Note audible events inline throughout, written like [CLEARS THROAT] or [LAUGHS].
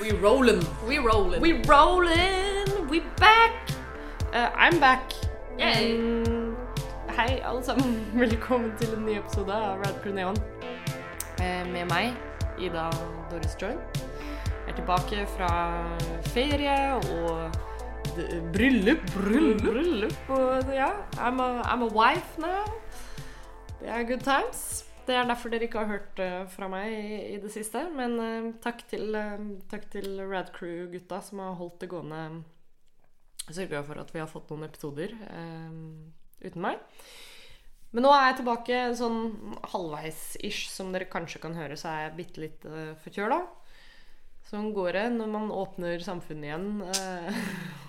we rolling? We rolling. We rolling! We back! Uh, I'm back. Mm, hei, alle sammen. [LAUGHS] Velkommen til en ny episode av Rad Crew Neon. Eh, med meg, Ida Doris Join. Jeg er tilbake fra ferie og bryllup. Bryllup. bryllup. Og ja, I'm a, I'm a wife now. Det er good times. Det er derfor dere ikke har hørt eh, fra meg i, det siste. Men uh, takk til, uh, takk til Rad Crew-gutta som har holdt det gående. Sørga for at vi har fått noen episoder uten meg. Men nå er jeg tilbake sånn halvveis-ish. Som dere kanskje kan høre, så er jeg bitte litt forkjøla. Sånn går det når man åpner samfunnet igjen. eh,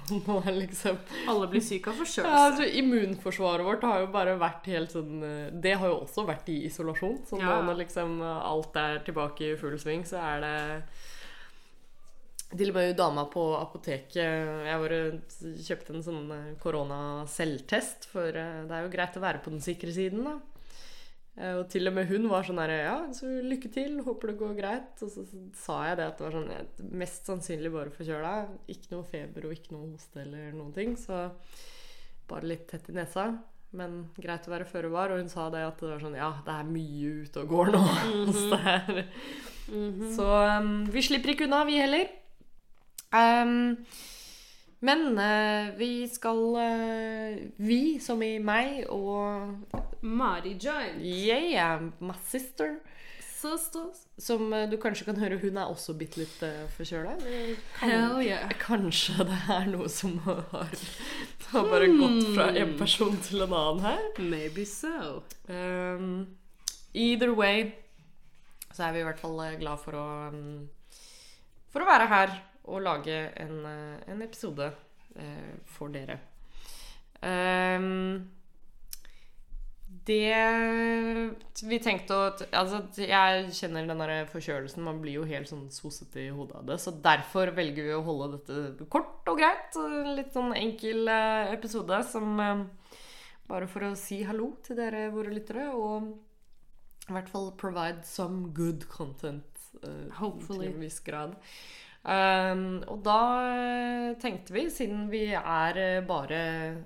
[LAUGHS] liksom Alle blir syke av ja, altså, Immunforsvaret vårt har jo bare vært helt sånn eh, Det har jo også vært i isolasjon. Så Ja. når liksom eh, alt er tilbake i full sving, så er det Til og med dama på apoteket Jeg var kjøpte en sånn korona-selvtest, for det er jo greit å være på den sikre siden, da. Eh, Og til og med hun var sånn her Ja, så lykke til. Håper det går greit. Og så så sa jeg det at det var sånn jeg- Mest sannsynlig bare forkjøla. Ikke noe feber og ikke noe hoste eller noen ting. Så bare litt tett i nesa. Men greit å være føre var. Og hun sa det at det var sånn Ja, det er mye ute og går nå. [LAUGHS] så, det er, så um, vi slipper ikke unna, vi heller. Um, men uh, vi skal uh, Vi, som i meg og Mari Joint. Yeah, my sister. Sisters. Som uh, du kanskje kan høre, hun er også bitte litt uh, forkjøla. Hell yeah. Kanskje det er noe som har, har bare gått fra en person til en annen her. Maybe so. Um, either way så er vi i hvert fall glad for å um, For å være her og lage en, eh, en episode eh, for dere. Um, det Vi tenkte å Altså, jeg kjenner den der forkjølelsen. Man blir jo helt sånn sosete i hodet av det. Så derfor velger vi å holde dette kort og greit. Litt sånn enkel eh, episode som eh, Bare for å si hallo til dere, våre lyttere, og i hvert fall provide some good content. eh, Hopefully. Til en viss grad. Um, og da eh, tenkte vi, siden vi er eh, bare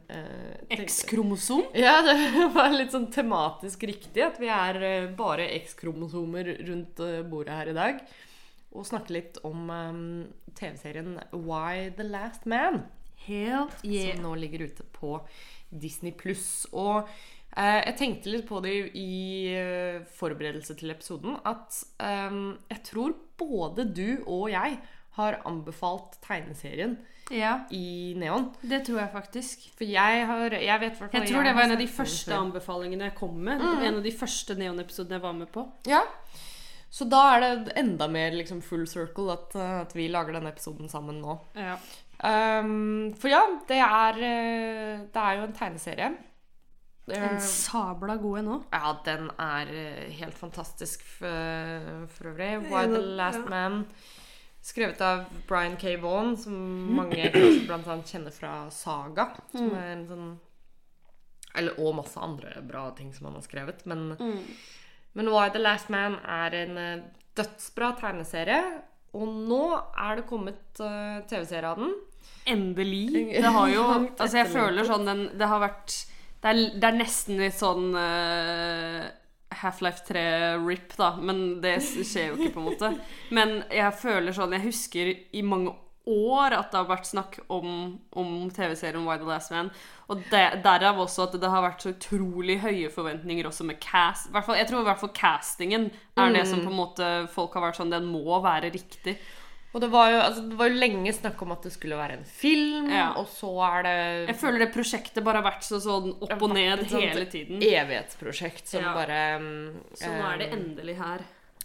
uh, X-kromosom. [LAUGHS] ja, det var litt sånn tematisk riktig at vi er bare X-kromosomer rundt bordet her i dag. Og snakke litt om um, TV-serien Why the Last Man, Hell yeah. som nå ligger ute på Disney pluss. Og jeg tenkte litt på det i, forberedelse til episoden, at um, jeg tror både du og jeg har anbefalt tegneserien Ja, i Neon. det tror jeg faktisk. For jeg har Jeg vet hvert Jeg tror det var en av de første anbefalingene jeg kom med. En av de første Neon-episodene jeg var med på. Ja. Så da er det enda mer liksom full circle at, uh, at vi lager denne episoden sammen nå. Ja. Um, for ja, det er, uh, det er jo en tegneserie. En sabla god en òg. ja, den er uh, helt fantastisk for, for øvrig. Why the Last. Man. Skrevet av Brian K. Vaughan, som mange kanskje blant annet kjenner fra Saga. Som er en sånn eller, Og masse andre bra ting som han har skrevet. Men Men Why the Last Man er en eh, dødsbra tegneserie. Og nå er det kommet uh, TV-serie av den. Endelig. [LAUGHS] Det har jo Altså, jeg føler sånn den Det har vært Det er, det er nesten litt sånn eh, Half-Life 3-rip, da. Men det skjer jo ikke, på en måte. Men jeg føler sånn Jeg husker i mange år at det har vært snakk om, om TV-serien Why the Last Man. Og det, derav også at det har vært så utrolig høye forventninger også med cast. Hvert fall, jeg tror i hvert fall castingen er det som på en måte folk har vært sånn Den må være riktig. Og det var, jo, altså, det var jo lenge snakk om at det skulle være en film, Ja. og så er det Jeg føler det prosjektet bare har vært så sånn opp og ned et sånt hele tiden. evighetsprosjekt som Ja. bare um, Så nå er det um, endelig her.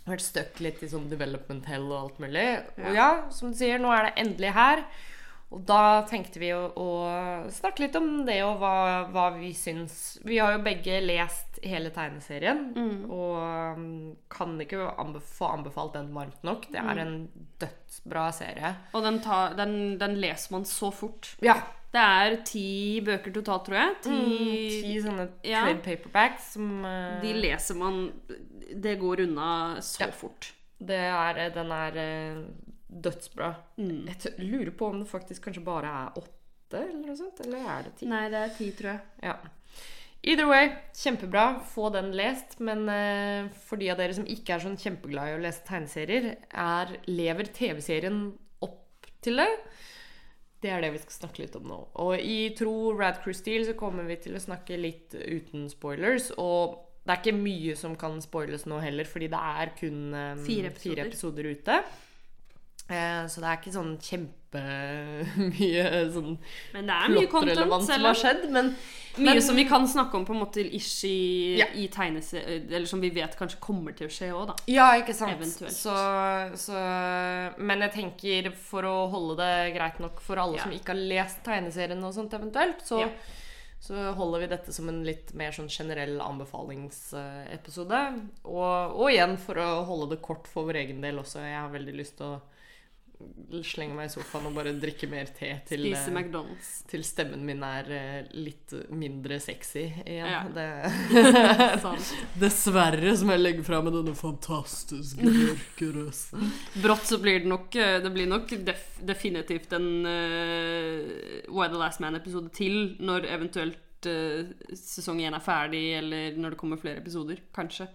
vært stuck litt i sånn development hell og alt mulig. Ja. Og ja, som du sier, nå er det endelig her. Og da tenkte vi å, å snakke litt om det og hva, hva vi syns. Vi har jo begge lest hele tegneserien og um, kan ikke anbe få anbefalt den varmt nok. Det er en dødsbra serie. Og den, tar, den, den leser man så fort. Ja. Det er ti bøker totalt, tror jeg. Ti, Mm, Ti sånne Ja. trade paperbacks som uh, De leser man Det går unna så Ja. fort. Det er Den er eh, dødsbra. Mm. Jeg lurer på om det faktisk kanskje bare er åtte, eller noe sånt? Eller er det ti? Nei, det er ti, tror jeg. Ja. Either way, kjempebra. Få den lest. Men eh, for de av dere som ikke er sånn kjempeglad i å lese tegneserier, er, lever TV-serien opp til det? Det er det vi skal snakke litt om nå. Og i tro Rad Crew-stil så kommer vi til å snakke litt uten spoilers. Og det er ikke mye som kan spoiles nå heller, fordi det er kun eh, Fire episoder. fire episoder ute. Eh, så det er ikke sånn kjempemye [LAUGHS] sånn Men det er mye content, som har skjedd. Men mye men- som vi kan snakke om på en måte ish i, Ja. i. Eller som vi vet kanskje kommer til å skje òg, da. Ja, ikke sant. Så, så, men jeg tenker for å holde det greit nok for alle Ja. som ikke har lest tegneserien og sånt eventuelt, så, Ja. så holder vi dette som en litt mer sånn generell anbefalingsepisode. Og, og igjen for å holde det kort for vår egen del også. Jeg har veldig lyst til å slenge meg i sofaen og bare drikke mer te til, Spise eh, McDonald's. til stemmen min er eh, litt mindre sexy igjen. Ja. Det [LAUGHS] [LAUGHS] Dessverre som jeg legger fra med denne fantastiske mørkerøsten. [LAUGHS] Brått så blir det nok eh, Det blir nok def definitivt en uh, Why the Last Man-episode til når eventuelt uh, sesong én er ferdig, eller når det kommer flere episoder. Kanskje.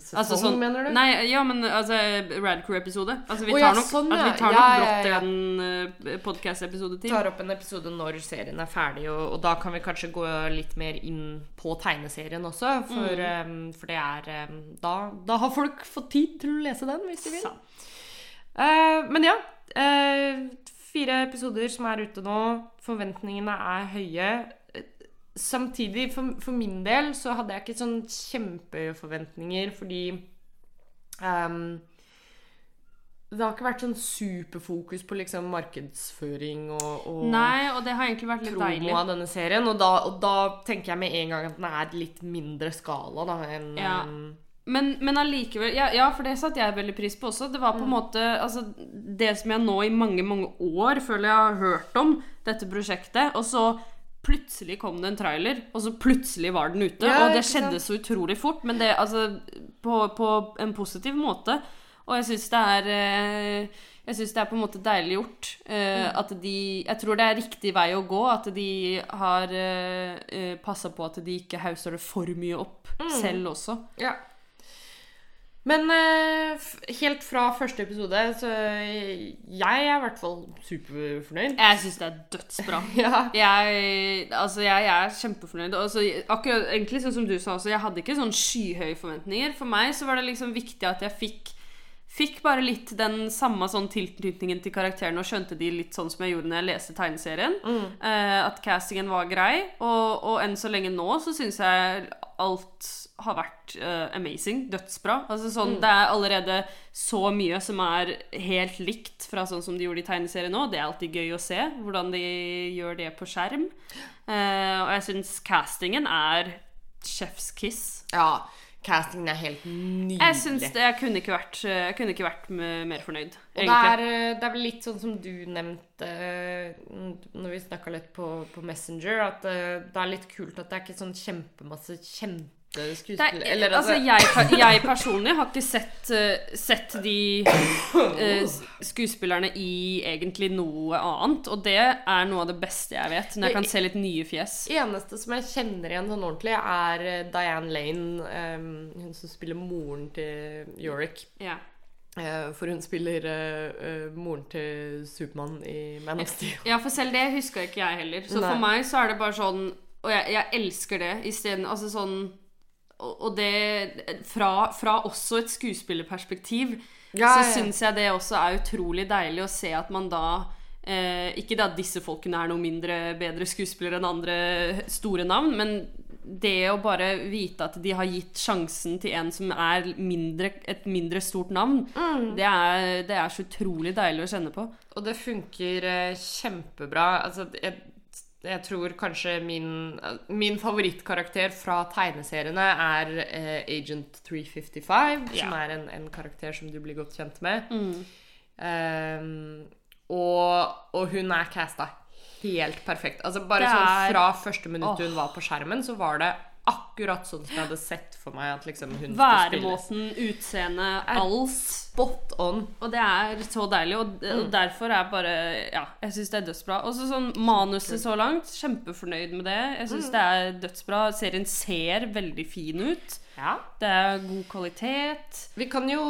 Sesong, Altså sånn- mener du? Nei, ja, men altså Radcrew-episode. Altså, vi tar ja, nok, sånn, altså, vi tar nok ja, brått en uh, podkast-episode til. tar opp en episode når serien er ferdig, og, og da kan vi kanskje gå litt mer inn på tegneserien også. For, Mm. um, for det er um, da, da har folk fått tid til å lese den, hvis de vil. Eh, men ja. Uh, fire episoder som er ute nå. Forventningene er høye. Samtidig, for, for min del, så hadde jeg ikke sånn kjempeforventninger, fordi um, det har ikke vært sånn superfokus på liksom markedsføring og, og Nei, og det har egentlig vært litt deilig. av denne serien. Og da, og da tenker jeg med en gang at den er litt mindre skala da, enn Ja. Men, men allikevel ja, ja, for det satte jeg veldig pris på også. Det var på en måte altså, Det som jeg nå i mange, mange år føler jeg har hørt om dette prosjektet, og så plutselig kom det en trailer, og så plutselig var den ute. Ja, og det skjedde så utrolig fort, men det altså på, på en positiv måte. Og jeg syns det er eh, Jeg synes det er på en måte deilig gjort. eh, Mm. At de Jeg tror det er riktig vei å gå. At de har uh, passa på at de ikke hauser det for mye opp Mm. selv også. Ja. Men eh, helt fra første episode, så jeg er i hvert fall superfornøyd. Jeg syns det er dødsbra. [LAUGHS] Ja. Jeg, altså jeg, jeg er kjempefornøyd. Altså, akkurat, egentlig sånn som du sa også, jeg hadde ikke sånn skyhøye forventninger. For meg så var det liksom viktig at jeg fikk Fikk bare litt den samme sånn tilknytningen til karakterene og skjønte de litt sånn som jeg gjorde når jeg leste tegneserien. Eh, at castingen var grei. Og, og enn så lenge nå så syns jeg alt har vært eh, amazing. Dødsbra. Altså sånn, Det er allerede så mye som er helt likt fra sånn som de gjorde i tegneserien nå. Det er alltid gøy å se hvordan de gjør det på skjerm. Eh, og jeg syns castingen er chef's kiss. ja. Castingen er helt nydelig. Jeg syns det, jeg kunne ikke vært, kunne ikke vært mer fornøyd, Og det er, eh, det er vel litt sånn som du nevnte eh, når vi snakka litt på, på Messenger, at eh, det er litt kult at det er ikke sånn kjempemasse kjente Er, skuespillere Eller altså, altså jeg, jeg personlig har ikke sett, uh, sett de uh, skuespillerne i egentlig noe annet, og det er noe av det beste jeg vet. Når jeg kan se litt nye fjes. eneste som jeg kjenner igjen sånn ordentlig, er eh, Diane Lane. um, hun som spiller moren til Yorick. Ja. Eh, for hun spiller uh, uh, moren til Supermann i Man of Steel. ja, for selv det huska ikke jeg heller. Så Nei. for meg så er det bare sånn Og jeg, jeg elsker det isteden Altså sånn og det fra, fra også et skuespillerperspektiv Ja, så syns jeg det også er utrolig deilig å se at man da eh, Ikke at disse folkene er noe mindre bedre skuespillere enn andre store navn, men det å bare vite at de har gitt sjansen til en som er mindre, et mindre stort navn, Mm. det, er, det er så utrolig deilig å kjenne på. Og det funker eh, kjempebra. Altså, jeg, jeg tror kanskje min, min favorittkarakter fra tegneseriene er eh, Agent 355, som Ja. er en, en karakter som du blir godt kjent med. Ehm, og, og hun er casta helt perfekt. Altså Bare er... sånn er- fra første minutt oh. hun var på skjermen, så var det akkurat sånn som jeg hadde sett for meg at liksom hun. Væremåten, utseendet, alt. Spot on. Og det er så deilig, og, og derfor er bare Ja, jeg syns det er dødsbra. Og så sånn manuset så langt, kjempefornøyd med det. Jeg syns det er dødsbra. Serien ser veldig fin ut. Ja. Det er god kvalitet. Vi kan jo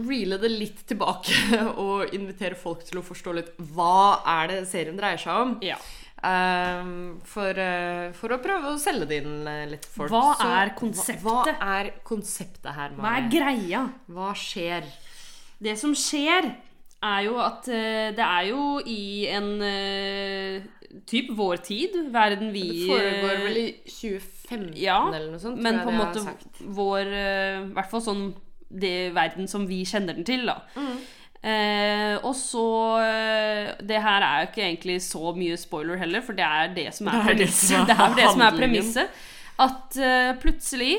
reele det litt tilbake [LAUGHS] og invitere folk til å forstå litt hva er det serien dreier seg om. Ja. Ehm, for, uh, for å prøve å selge det inn eh, litt til folk. Hva Så er konseptet? Hva, hva er konseptet her, Hva er greia? Hva skjer? Det som skjer, er jo at uh, det er jo i en uh, typ vår tid, verden vi Det foregår vel i 2015 Ja, eller noe sånt? Men på en måte vår I hvert fall sånn det verden som vi kjenner den til, da. Mm. Og så Det her er jo ikke egentlig så mye spoiler heller, for det er det som er Det er premisset. [LAUGHS] Det det som premisset. At uh, plutselig,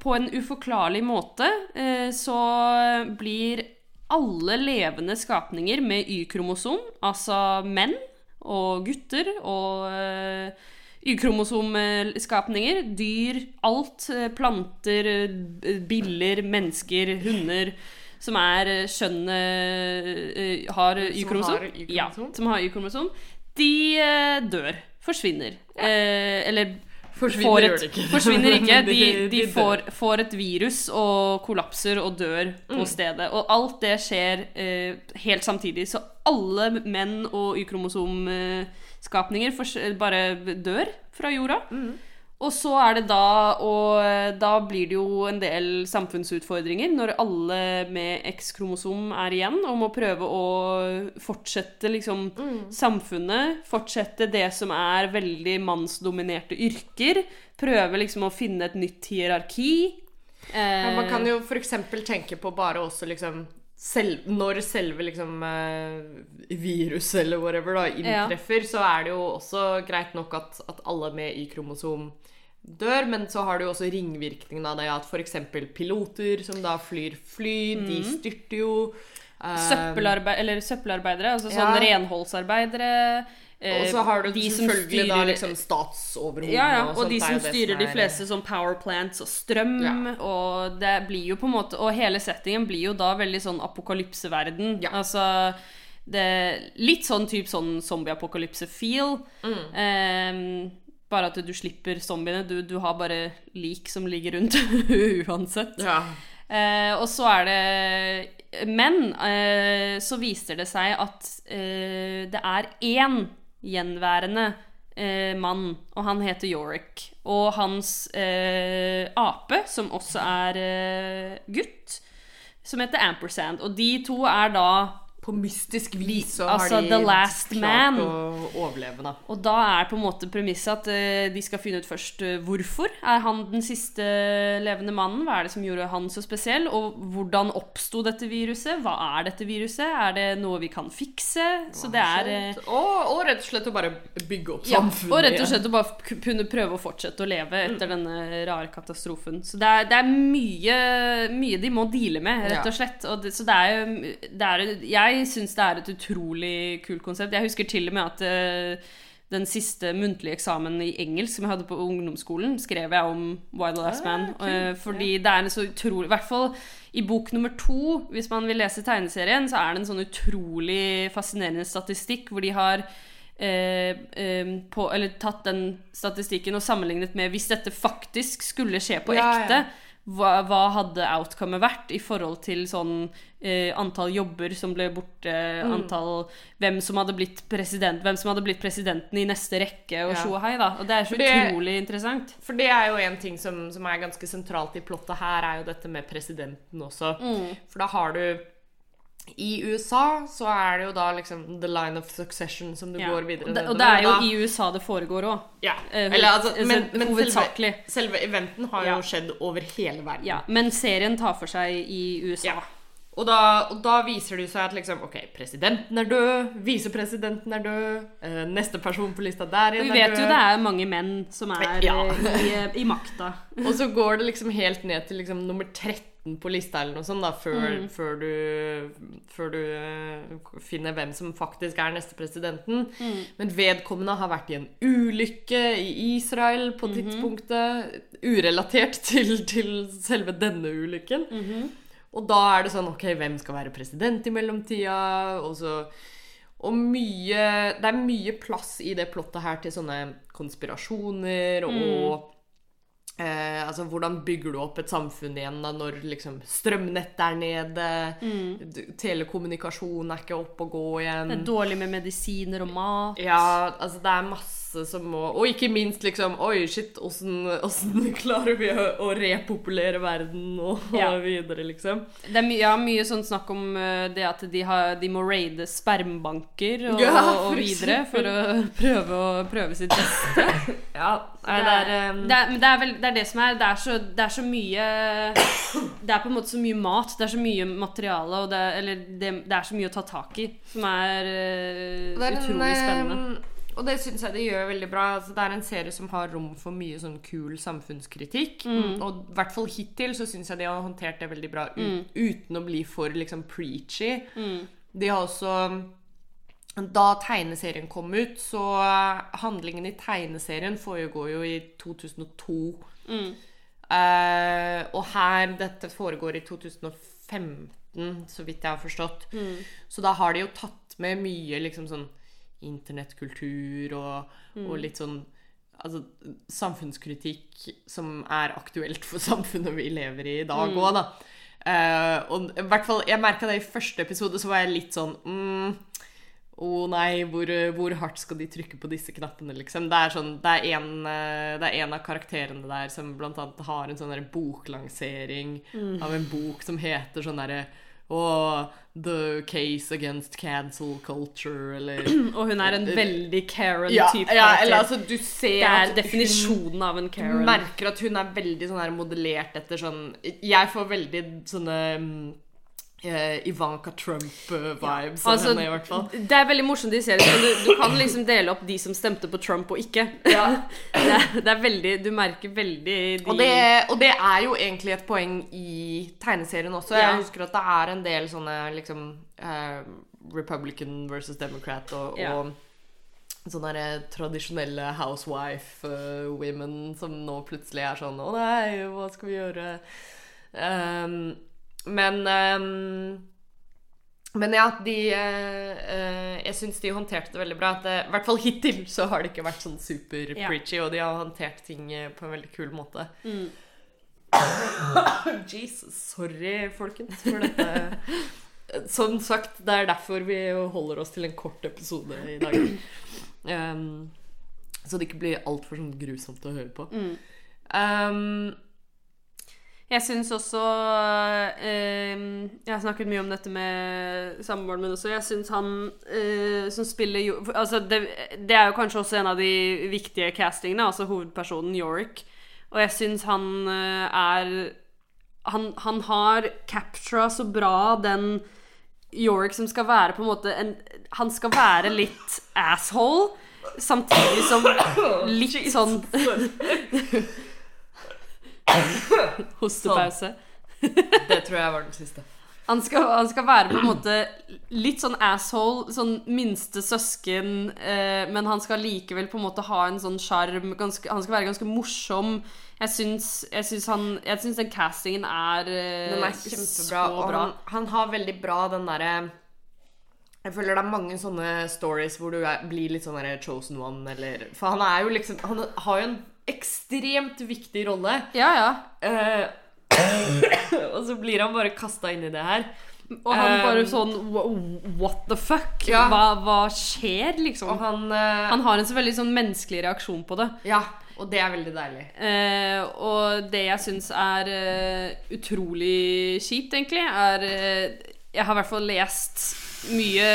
på en uforklarlig måte, uh, så blir alle levende skapninger med Y-kromosom, altså menn og gutter og uh, Y-kromosomskapninger, dyr, alt, planter, biller, mennesker, hunder, som er eh, skjønnet eh, Har Y-kromosom. Ja, som har Y-kromosom. De eh, dør. Forsvinner. Eh, eller Forsvinner et, ikke. Forsvinner [LAUGHS] ikke. De, De- får, får et virus og kollapser og dør Mm. på stedet. Og alt det skjer eh, helt samtidig. Så alle menn og Y-kromosomskapninger fors- bare dør fra jorda. Mm. Og så er det da Og da blir det jo en del samfunnsutfordringer når alle med X-kromosom er igjen, og må prøve å fortsette liksom samfunnet. Fortsette det som er veldig mannsdominerte yrker. Prøve liksom å finne et nytt hierarki. Eh, Ja, man kan jo f.eks. tenke på bare også liksom selv, Når selve liksom eh, viruset eller whatever da inntreffer, så er det jo også greit nok at, at alle med Y-kromosom dør, men så har du også ringvirkningen av det at f.eks. piloter som da flyr fly, de styrter jo. eh, søppelarbeid, eller søppelarbeidere, altså Ja. sånn renholdsarbeidere. eh, og så har du de som selvfølgelig da liksom statsoverhodene Ja, ja, og og de som styrer de fleste sånn power plants og strøm, og det blir jo på en måte Og hele settingen blir jo da veldig sånn apokalypseverden. Ja. Altså det, Litt sånn type sånn zombie-apokalypse-feel. Mm. Ehm, bare at du slipper zombiene. Du, du har bare lik som ligger rundt [LAUGHS] uansett. Ja. Eh, og så er det Men eh, så viser det seg at eh, det er én gjenværende eh, mann, og han heter Yorick. Og hans eh, ape, som også er eh, gutt, som heter Ampersand. Og de to er da På mystisk vis så altså, har de The klart Man. å overleve, da. Og da er på en måte premisset at uh, de skal finne ut først uh, hvorfor er han den siste levende mannen. Hva er det som gjorde han så spesiell? Og hvordan oppsto dette viruset? Hva er dette viruset? Er det noe vi kan fikse? Så det er uh, og, og rett og slett å bare bygge opp ja, samfunnet og rett og slett å bare kunne prøve å fortsette å leve etter denne rare katastrofen. Så det er, det er mye, mye de må deale med, rett og slett. Og det, så det er jo det er, Jeg syns det er et utrolig kult konsept. Jeg husker til og med at uh, den siste muntlige eksamen i engelsk som jeg hadde på ungdomsskolen, skrev jeg om Why the Last Ah, Man. kult. eh, fordi det er en så utrolig I hvert fall i bok nummer to, hvis man vil lese tegneserien, så er det en sånn utrolig fascinerende statistikk hvor de har eh, eh, på, eller tatt den statistikken og sammenlignet med hvis dette faktisk skulle skje på Ja, ja. Hva, hva hadde outcomet vært i forhold til sånn eh, antall jobber som ble borte, Mm. antall Hvem som hadde blitt president Hvem som hadde blitt presidenten i neste rekke, og Ja. tjo og hei, da. Og det er så det- utrolig interessant. For det er jo en ting som, som er ganske sentralt i plottet her, er jo dette med presidenten også. Mm. For da har du I USA så er det jo da liksom the line of succession som du Ja. går videre det, og det er jo da- i USA det foregår òg. ja. eh, Eller, altså, altså, men, men selve, selve eventen har Ja. jo skjedd over hele verden. Ja, men serien tar for seg i USA. Ja. Og da, og da viser det seg at liksom, ok, presidenten er død, visepresidenten er død, eh, neste person på lista der Vi igjen vet er død. jo det er mange menn som er Ja. eh, i, i makta. [LAUGHS] Og så går det liksom helt ned til liksom nummer 13 på lista eller noe sånt, da, før, før du, før du eh, finner hvem som faktisk er neste presidenten. Men vedkommende har vært i en ulykke i Israel på tidspunktet, urelatert til, til selve denne ulykken. Og da er det sånn Ok, hvem skal være president i mellomtida? Og så og mye Det er mye plass i det plottet her til sånne konspirasjoner og eh, Altså, hvordan bygger du opp et samfunn igjen da når liksom strømnettet er nede? Mm. Telekommunikasjon er ikke opp og gå igjen. Det er dårlig med medisiner og mat. Ja, altså det er masse som må Og ikke minst liksom Oi, shit, åssen [LAUGHS] klarer vi å, å repopulere verden og, Ja. videre, liksom? Det er my ja, mye sånn snakk om eh, det at de, har, de må raide spermbanker og, Ja, og videre for å [LAUGHS] prøve, å, prøve sitt beste. [LAUGHS] Ja, det, det er, um, det, er, det, er vel, det er det som er det er, så, det er så mye Det er på en måte så mye mat, det er så mye materiale, og det, er- eller det, det er så mye å ta tak i, som er uh, utrolig spennende. eh, Og det syns jeg de gjør veldig bra. Altså, det er en serie som har rom for mye sånn kul samfunnskritikk. Mm. Og i hvert fall hittil så syns jeg de har håndtert det veldig bra ut, uten å bli for liksom preachy. Mm. De har også Da tegneserien kom ut, så handlingen i tegneserien foregår jo i 2002. Mm. Uh, og her Dette foregår i 2015, så vidt jeg har forstått. Mm. Så da har de jo tatt med mye liksom sånn internettkultur og, Mm. og litt sånn Altså samfunnskritikk som er aktuelt for [LAUGHS] samfunnet vi lever i i dag Mm. da. Uh, og i hvert fall, jeg merka det i første episode, så var jeg litt sånn mm, Å nei, hvor, hvor hardt skal de trykke på disse knappene, liksom? Det er, sånn, det, er en, eh, det er en av karakterene der som blant annet har en sånn boklansering Mm. av en bok som heter sånn derre Å, The Case Against Cancel Culture, eller [CLEARS THROAT] Og hun er en veldig Karen-type ja, ja, eller altså, du ser det er definisjonen av en Karen. Karen. merker at hun er veldig sånn her modellert etter sånn Jeg får veldig sånne mm, eh, Ivanka Trump-vibes ja. Altså. Det er veldig morsomt i serien. Du, du kan liksom dele opp de som stemte på Trump og ikke. Ja. [LAUGHS] Det, er, det er veldig Du merker veldig de Og det, og det er jo egentlig et poeng i tegneserien også. Jeg Ja. husker at det er en del sånne liksom eh, Republican versus Democrat og, og sånne der tradisjonelle housewife-women som nå plutselig er sånn Å nei, hva skal vi gjøre? Ehm, men um, men ja, de eh, eh, Jeg syns de håndterte det veldig bra. At det, I hvert fall hittil så har det ikke vært sånn super Ja. preachy, og de har håndtert ting eh, på en veldig kul måte. Mm. [COUGHS] Jesus, sorry, folkens, for dette. [LAUGHS] Som sagt, det er derfor vi holder oss til en kort episode i dag. Um, så det ikke blir altfor sånn grusomt å høre på. Mm. Um, Jeg syns også eh, Jeg har snakket mye om dette med samboeren min også. Jeg syns han eh, som spiller jo altså det, det er jo kanskje også en av de viktige castingene, altså hovedpersonen Yorick. Og jeg syns han eh, er han, han har captura så bra den Yorick som skal være på en måte en, Han skal være litt asshole, samtidig som [COUGHS] litt sånn [LAUGHS] [COUGHS] Hostepause. det tror jeg var den siste. Han skal, han skal være på en måte litt sånn asshole, sånn minste søsken, eh, men han skal likevel på en måte ha en sånn sjarm. Han skal være ganske morsom. Jeg syns, jeg syns, han, jeg syns den castingen er, eh, Den er kjempebra, så bra. han, han har veldig bra den derre jeg føler det er mange sånne stories hvor du er, blir litt sånn chosen one, eller For han er jo liksom Han har jo en ekstremt viktig rolle. Ja, ja. Eh, [COUGHS] og så blir han bare kasta inn i det her. Og han bare Um, sånn What the fuck? Ja. Hva, hva skjer, liksom? Han, eh, Han har en så veldig sånn menneskelig reaksjon på det. Ja, og det er veldig deilig. Eh, og det jeg syns er uh, utrolig kjipt, egentlig, er uh, Jeg har i hvert fall lest mye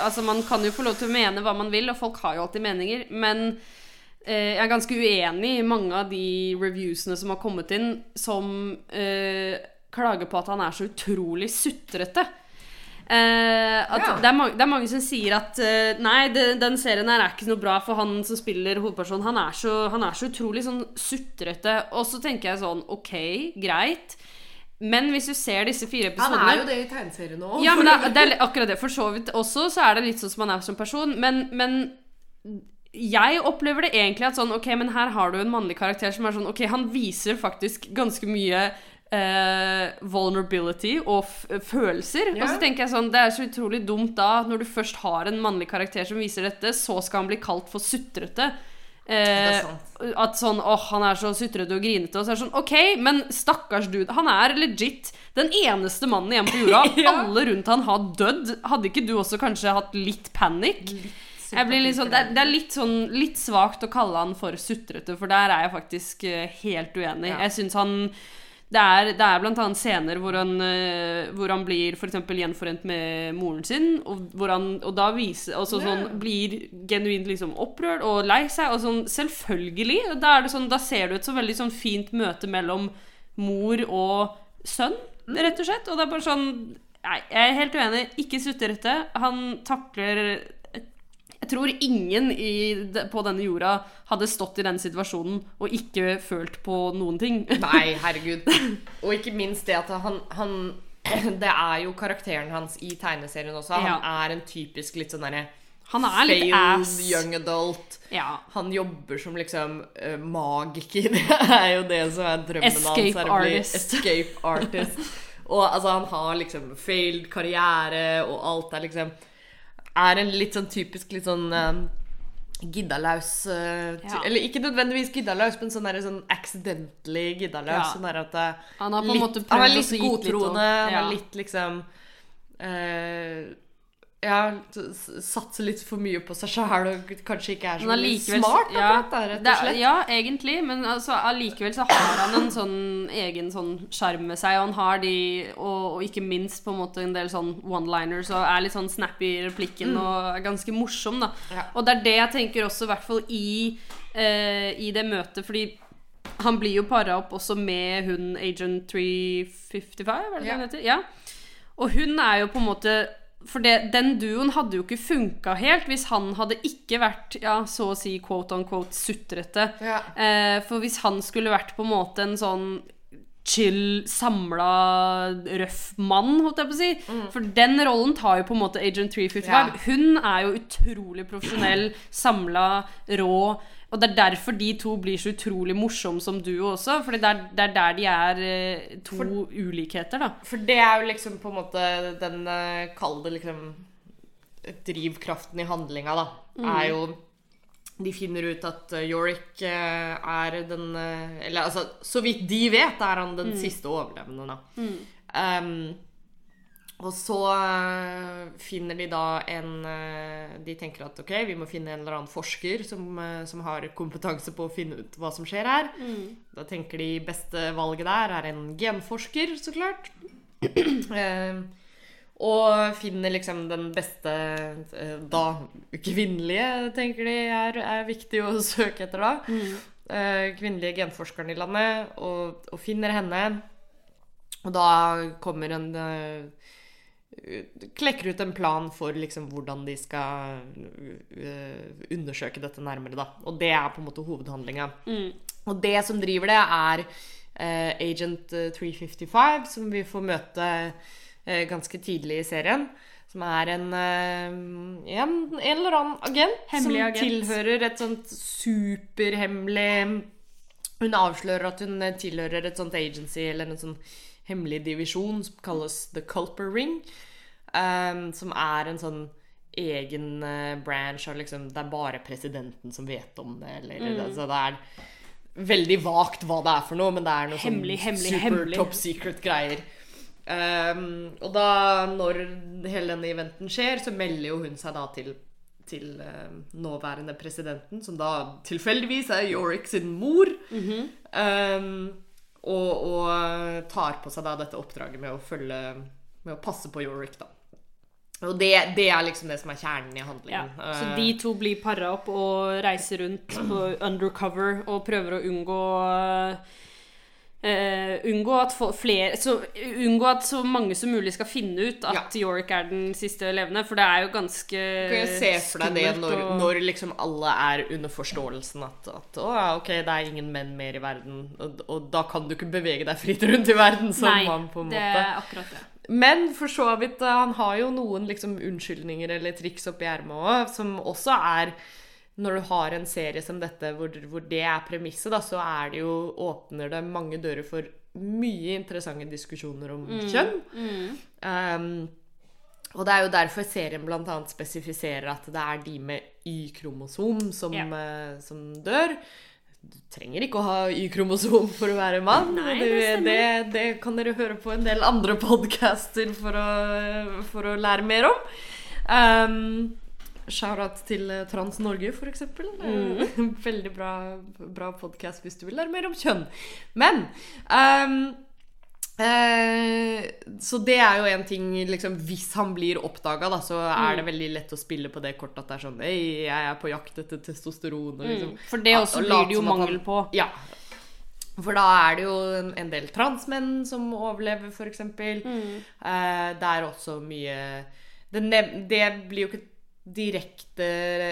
Altså, man kan jo få lov til å mene hva man vil, og folk har jo alltid meninger, men eh, jeg er ganske uenig i mange av de reviewsene som har kommet inn, som eh, klager på at han er så utrolig sutrete. Eh, Ja. det, er mange, det er mange som sier at eh, nei, det, den serien her er ikke noe bra for han som spiller hovedpersonen. Han er så, han er så utrolig sånn sutrete. Og så tenker jeg sånn OK, greit. Men hvis du ser disse fire Han er jo det i tegneserien òg. ja, men det, det er akkurat det. For så vidt også så er det litt sånn som han er som person. Men, men jeg opplever det egentlig at sånn Ok, men her har du en mannlig karakter som er sånn Ok, han viser faktisk ganske mye eh, vulnerability og f følelser. Ja. Og så tenker jeg sånn Det er så utrolig dumt da, når du først har en mannlig karakter som viser dette, så skal han bli kalt for sutrete. Eh, at sånn åh, han er så sutrete og grinete. Og så er det sånn OK, men stakkars dude. Han er legit den eneste mannen igjen på jorda. [LAUGHS] Ja. Alle rundt han har dødd. Hadde ikke du også kanskje hatt litt panikk? Litt sånn, det, det er litt sånn litt svakt å kalle han for sutrete, for der er jeg faktisk eh, helt uenig. Ja. Jeg syns han det er, det er annet scener hvor han, eh, hvor han blir for gjenforent med moren sin, og, han, og da viser altså sånn, blir genuint liksom opprørt og lei seg. Og sånn, selvfølgelig. og Da, det sånn, da ser du et så veldig sånn fint møte mellom mor og sønn, rett og slett. Og det er bare sånn Nei, jeg er helt uenig. Ikke sutrete. Han takler jeg tror ingen i, på denne jorda hadde stått i den situasjonen og ikke følt på noen ting. [LAUGHS] Nei, herregud. Og ikke minst det at han, han [CLEARS THROAT] Det er jo karakteren hans i tegneserien også. Han Ja. er en typisk litt sånn derre Han er litt failed ass. young adult. Ja. Han jobber som liksom uh, magiker. [LAUGHS] Det er jo det som er drømmen Escape hans. artist. Escape artist. [LAUGHS] Og altså, han har liksom failed karriere, og alt er liksom Er en litt sånn typisk litt sånn um, giddalaus uh, Ja. Eller ikke nødvendigvis giddalaus, men sånn, der, sånn accidentally giddalaus. Ja. Sånn der at eh, Han har på en måte han prøvd også gitt litt godtroende. Han er litt liksom eh, Ja, satser litt for mye på seg sjæl og kanskje ikke er så allikevel smart. ja, akkurat rett og slett. ja, egentlig, men altså, allikevel så har han en sånn egen sånn sjarm med seg, og han har de og, og ikke minst på en måte en del sånn one-liners og er litt sånn snappy i replikken og er ganske morsom, da. Mm. Ja. Og det er det jeg tenker også, i hvert fall i, eh, i det møtet, fordi han blir jo para opp også med hun Agent 355, er det det Ja. hun heter? Ja. Og hun er jo på en måte For det, den duoen hadde jo ikke funka helt hvis han hadde ikke vært ja, så å si quote on quote sutrete. Ja. Eh, for hvis han skulle vært på en måte en sånn chill, samla, røff mann, holdt jeg på å si. For den rollen tar jo på en måte Agent 355. Ja. Hun er jo utrolig profesjonell, samla, rå. Og det er derfor de to blir så utrolig morsomme som duo også. For det er, det er der de er eh, to ulikheter, da. For det er jo liksom på en måte den eh, Kall det liksom drivkraften i handlinga, da. Er jo De finner ut at eh, Yorick eh, er den Eller altså, så vidt de vet, er han den siste overlevende, da. Um, og så eh, finner de da en eh, De tenker at ok, vi må finne en eller annen forsker som, eh, som har kompetanse på å finne ut hva som skjer her. Da tenker de beste valget der er en genforsker, så klart. [CLEARS THROAT] Eh, og finner liksom den beste eh, da kvinnelige, tenker de er, er viktig å [LAUGHS] søke etter da. Eh, kvinnelige genforskeren i landet, og, og finner henne. Og da kommer en Klekker ut en plan for liksom hvordan de skal eh, undersøke dette nærmere, da. Og det er på en måte hovedhandlinga. Og det som driver det, er uh, Agent eh, 355, som vi får møte uh, ganske tidlig i serien. Som er en, uh, en, en eller annen agent Hemmelig som agent. tilhører et sånt superhemmelig Hun avslører at hun eh, tilhører et sånt agency eller en sånn hemmelig divisjon som kalles The Culper Ring. Eh, som er en sånn egen uh, branch og liksom Det er bare presidenten som vet om det, eller Mm. altså, det er veldig vagt hva det er for noe, men det er noe Hemmelig, sånn hemmelig, super hemmelig. top secret greier. Um, og da, når hele denne eventen skjer, så melder jo hun seg da til til uh, nåværende presidenten, som da tilfeldigvis er Yorick sin mor. Mhm. um, og, og tar på seg da dette oppdraget med å følge Med å passe på Yorick, da. Og det, det er liksom det som er kjernen i handlingen. Ja, så Eh, de to blir para opp og reiser rundt på undercover og prøver å unngå uh, unngå, at flere, så, unngå at så mange som mulig skal finne ut at York er den siste levende, for det er jo ganske Kan jeg se for deg det når, og- når liksom alle er under forståelsen at, at å, ja, ok, det er ingen menn mer i verden, og, og da kan du ikke bevege deg fritt rundt i verden som Nei, mann, på en måte. det er akkurat det. Men for så vidt, eh, han har jo noen liksom unnskyldninger eller triks oppi ermet òg, som også er Når du har en serie som dette hvor, hvor det er premisset, så er det jo, åpner det mange dører for mye interessante diskusjoner om kjønn. Um, og det er jo derfor serien bl.a. spesifiserer at det er de med Y-kromosom som, yeah. uh, som dør. Du trenger ikke å ha Y-kromosom for å være mann. Nei, det det, det, kan dere høre på en del andre podcaster for å, for å lære mer om. Um, Shout-out til eh, Trans Norge, eksempel. Mm. [LAUGHS] Veldig bra, bra podkast hvis du vil lære mer om kjønn. Men um, eh, Så det er jo en ting liksom, Hvis han blir oppdaga, så er det veldig lett å spille på det kortet at det er sånn Hei, jeg er på jakt etter testosteron. Og liksom, Mm. For det også blir det jo mangel han- på. Ja. For da er det jo en, en del transmenn som overlever, f.eks. Mm. Eh, det er også mye det, det blir jo ikke direkte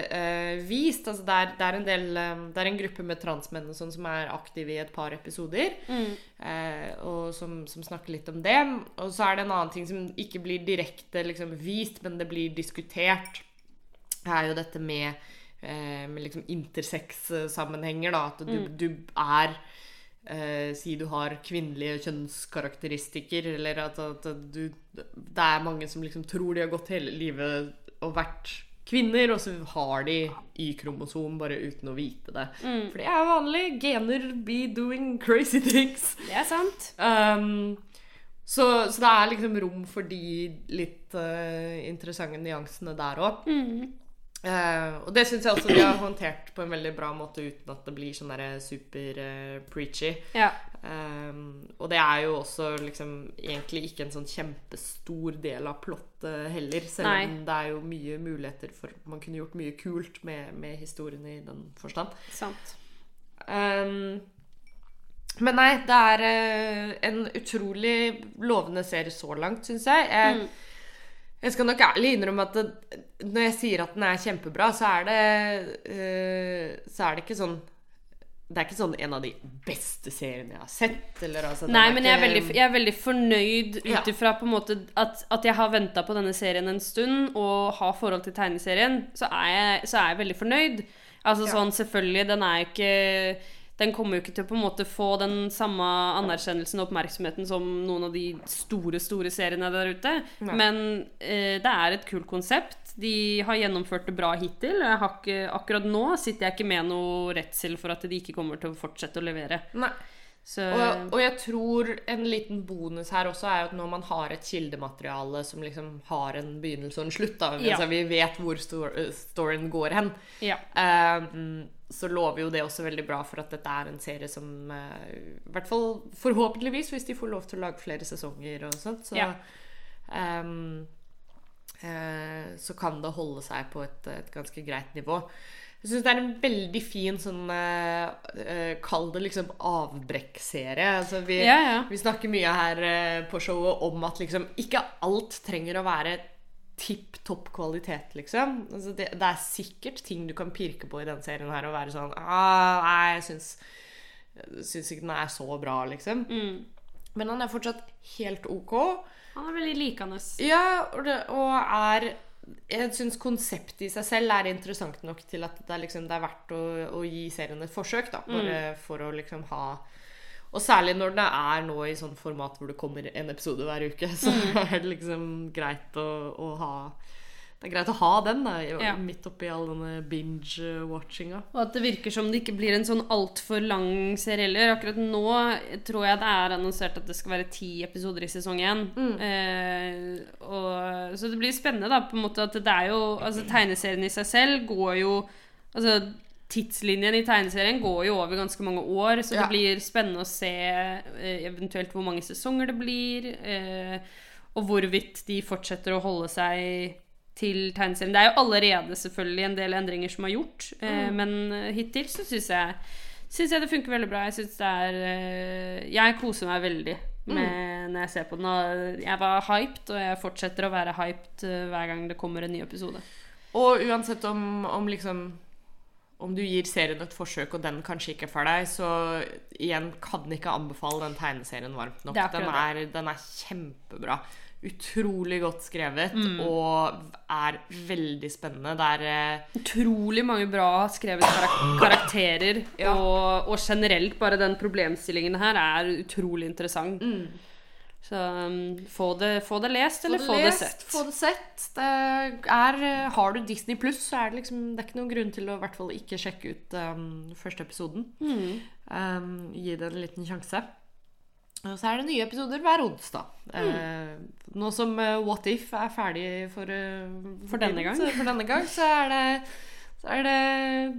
eh, vist. Altså det, er, det er en del eh, Det er en gruppe med transmenn og sånn som er aktive i et par episoder. Mm. Eh, og som, som snakker litt om det. Og så er det en annen ting som ikke blir direkte liksom, vist, men det blir diskutert. Det er jo dette med, eh, med liksom intersex-sammenhenger, da. At du, du er eh, Si du har kvinnelige kjønnskarakteristikker, eller at, at du Det er mange som liksom tror de har gått hele livet og vært kvinner, og så har de Y-kromosom bare uten å vite det. For det er vanlig. Gener be doing crazy things. Det er sant. Um, så, så det er liksom rom for de litt uh, interessante nyansene der òg. Mm. Og det syns jeg også de har håndtert på en veldig bra måte uten at det blir sånn der super-preachy. preachy. Ja. Um, og det er jo også liksom egentlig ikke en sånn kjempestor del av plottet heller. Selv Nei. om det er jo mye muligheter for Man kunne gjort mye kult med, med historien i den forstand. Sant. Um, men nei, det er eh, en utrolig lovende serie så langt, syns jeg. jeg. Mm. Jeg skal nok ærlig innrømme at det, når jeg sier at den er kjempebra, så er det eh, Så er det ikke sånn Det er ikke sånn en av de beste seriene jeg har sett. Eller, altså, Nei, men jeg er veldig, jeg er veldig fornøyd Ja. ut ifra måte at, at jeg har venta på denne serien en stund og har forhold til tegneserien, så er jeg, så er jeg veldig fornøyd. Altså Ja. sånn, selvfølgelig, den er jo ikke Den kommer jo ikke til å på en måte få den samme anerkjennelsen og oppmerksomheten som noen av de store, store seriene der ute. Nei. Men eh, det er et kult konsept. De har gjennomført det bra hittil. Jeg har ikke, akkurat nå sitter jeg ikke med noe redsel for at de ikke kommer til å fortsette å levere. Nei. Så Og, og jeg tror en liten bonus her også er at når man har et kildemateriale som liksom har en begynnelse og en slutt, da, Ja. altså vi vet hvor stor, storyen går hen, ja. Ehm, så lover jo det også veldig bra for at dette er en serie som eh, I hvert fall forhåpentligvis, hvis de får lov til å lage flere sesonger og sånt, så Ja. um, uh, Så kan det holde seg på et, et ganske greit nivå. Jeg syns det er en veldig fin sånn uh, uh, Kall det liksom avbrekkserie. Altså vi, Ja, ja. vi snakker mye her på showet om at liksom ikke alt trenger å være tipp topp kvalitet, liksom. Altså det, det er sikkert ting du kan pirke på i den serien her og være sånn ah, Nei, jeg syns, syns ikke den er så bra, liksom. Mm. Men han er fortsatt helt OK. Han er veldig likende. Ja, og, det, og er Jeg syns konseptet i seg selv er interessant nok til at det er, liksom, det er verdt å, å gi serien et forsøk, da. Bare for å liksom ha Og særlig når det er nå i sånn format hvor det kommer en episode hver uke, [LAUGHS] så er det liksom greit å, å ha Det er greit å ha den da, Ja. midt oppi all denne binge-watchinga. Og at det virker som det ikke blir en sånn altfor lang serie heller. Akkurat nå tror jeg det er annonsert at det skal være ti episoder i sesong én. Eh, og, så det blir spennende, da, på en måte at det er jo Altså, tegneserien i seg selv går jo Altså, tidslinjen i tegneserien går jo over ganske mange år, så Ja. det blir spennende å se eh, eventuelt hvor mange sesonger det blir, eh, og hvorvidt de fortsetter å holde seg til tegneserien. Det er jo allerede selvfølgelig en del endringer som er gjort, eh, men hittil så syns jeg Syns jeg det funker veldig bra. Jeg synes det er eh, Jeg koser meg veldig med, når jeg ser på den. Og jeg var hyped, og jeg fortsetter å være hyped eh, hver gang det kommer en ny episode. Og uansett om, om liksom om du gir serien et forsøk, og den kanskje ikke er for deg, så igjen kan ikke anbefale den tegneserien varmt nok. Er Den er, den er kjempebra. Utrolig godt skrevet Mm. og er veldig spennende. Det er eh, Utrolig mange bra skrevet karak karakterer. Ja. Og, og generelt bare den problemstillingen her er utrolig interessant. Så um, få, det, få det lest, eller få det, lest, sett. Få det sett. Det er, eh, har du Disney pluss, så er det liksom Det er ikke noen grunn til å i hvert fall ikke sjekke ut um, første episoden. Mm. Um, gi det en liten sjanse. Og så er det nye episoder hver onsdag. Mm. Uh, nå som eh, What If er ferdig for, uh, For denne gang. så- For denne gang, så er det så er det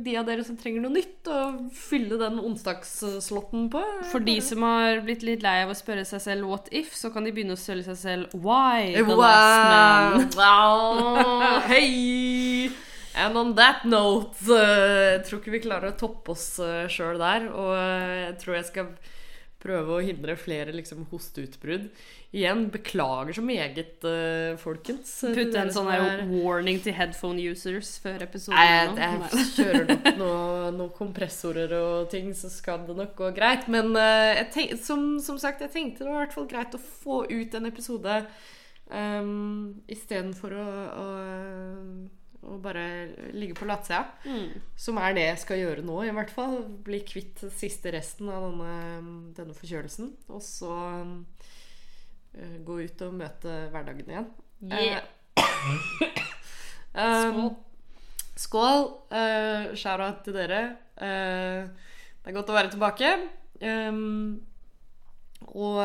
de av dere som trenger noe nytt, å fylle den onsdagsslotten på. For de som har blitt litt lei av å spørre seg selv 'what if', så kan de begynne å spørre seg selv 'why'? The Last Man. Wow. [LAUGHS] Hei! And on that note uh, Jeg tror ikke vi klarer å toppe oss uh, sjøl der. Og eh, jeg tror jeg skal prøve å hindre flere liksom, hosteutbrudd. Igjen, beklager så meget, uh, folkens. Putte en sånn her er- warning til headphone users før episoden. Nei, jeg, jeg kjører nok [LAUGHS] noen noe kompressorer og ting, så skal det nok gå greit. Men uh, tenk, som, som sagt, jeg tenkte det var i hvert fall greit å få ut en episode um, istedenfor å, å, å bare ligge på latsida. Mm. Som er det jeg skal gjøre nå, i hvert fall. Bli kvitt siste resten av denne, denne forkjølelsen. Og så eh, gå ut og møte hverdagen igjen. Yeah. Uh, um, Skål. Skål. Uh, Shout-out til dere. Uh, det er godt å være tilbake. Um, og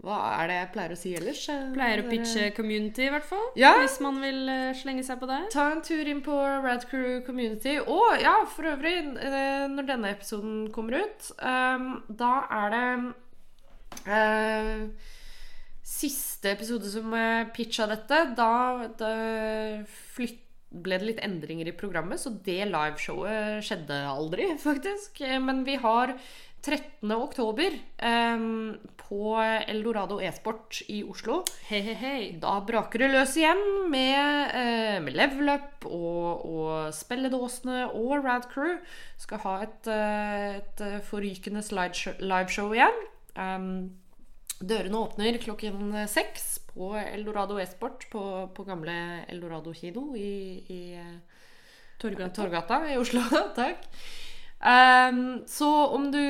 hva er det jeg pleier å si ellers? Eh, Pleier å pitche community, i hvert fall. Ja. Hvis man vil eh, slenge seg på det. Ta en tur inn på Radcrew Community. Og ja, for øvrig, eh, når denne episoden kommer ut, eh, da er det eh, Siste episode som eh, pitcha dette, da, det flytta ble det litt endringer i programmet, så det liveshowet skjedde aldri, [LAUGHS] faktisk. Eh, Men vi har 13. oktober eh, på Eldorado e-sport i Oslo. Hei, hei, hei. Da braker det løs igjen med, eh, med level up og, og spilledåsene og Rad Crew. Skal ha et, eh, et forrykende liveshow igjen. Um, dørene åpner klokken seks på Eldorado e-sport på, på gamle Eldorado kino i, i eh, Torgata. Torgata i Oslo. [LAUGHS] Takk. Um, så om du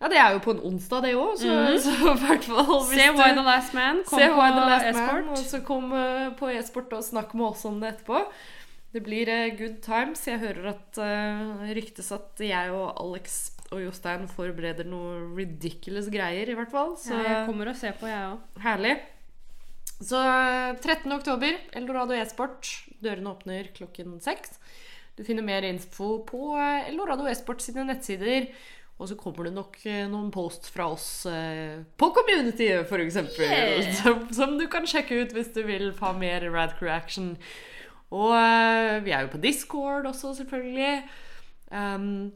Ja, det er jo på en onsdag, det òg, så, mm. [LAUGHS] så i hvert fall Se du- Why the Last Man. Kom Se på e-sport. og så kom uh, på e-sport og snakk med oss om det etterpå. Det blir uh, good times. Jeg hører at uh, ryktes at jeg og Alex og Jostein forbereder noe ridiculous greier, i hvert fall. Så Ja, jeg kommer og ser på, jeg òg. herlig. Så eh, 13. oktober, Eldorado e-sport. Dørene åpner klokken seks. Du finner mer info på Lorado Esports sine nettsider. Og så kommer det nok eh, noen post fra oss eh, på community, for eksempel. Yeah. [LAUGHS] Som, som du kan sjekke ut hvis du vil ha mer Radcrew action. Og eh, vi er jo på Discord også, selvfølgelig. Um,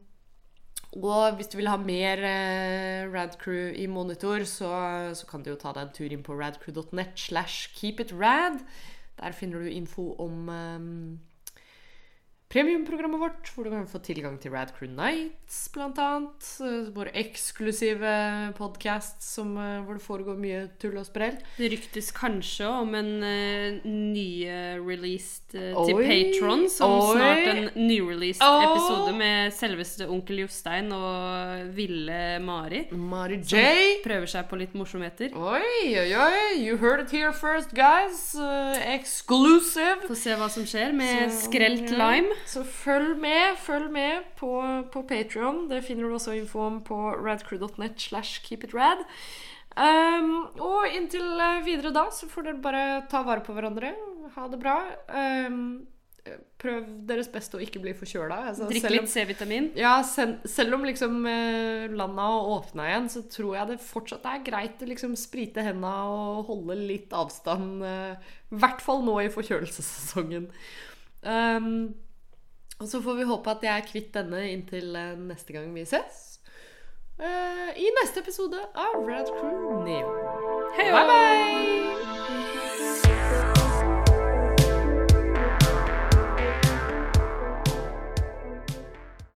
og hvis du vil ha mer eh, Radcrew i monitor, så, så kan du jo ta deg en tur inn på radcrew.net slash keepitrad. Der finner du info om um, premiumprogrammet vårt, hvor du kan få tilgang til Radcrew Nights, blant annet. Våre Vår eksklusive podkast hvor det foregår mye tull og sprell. Det ryktes kanskje om en uh, ny-released uh, til Patron, som oi. snart en nyreleased oh. episode med selveste onkel Jostein og ville Mari. Mari J. Som Prøver seg på litt morsomheter. Oi, oi, oi. You heard it here first, guys. Uh, exclusive. Få se hva som skjer med Så, skrelt lime. Så følg med, følg med på, på Patreon. Det finner du også info om på radcrew.net slash keepitrad. Um, og inntil eh, videre da, så får dere bare ta vare på hverandre. Ha det bra. Um, prøv deres beste å ikke bli forkjøla. Altså, Drikk litt C-vitamin. ja, selv om liksom eh, landa åpna igjen, så tror jeg det fortsatt er greit å liksom sprite henda og holde litt avstand. eh, I hvert fall nå i forkjølelsessesongen. Um, og så får vi håpe at jeg er kvitt denne inntil eh, neste gang vi ses. Uh, I neste episode av Red Crew Neo. Hei, bye, bye!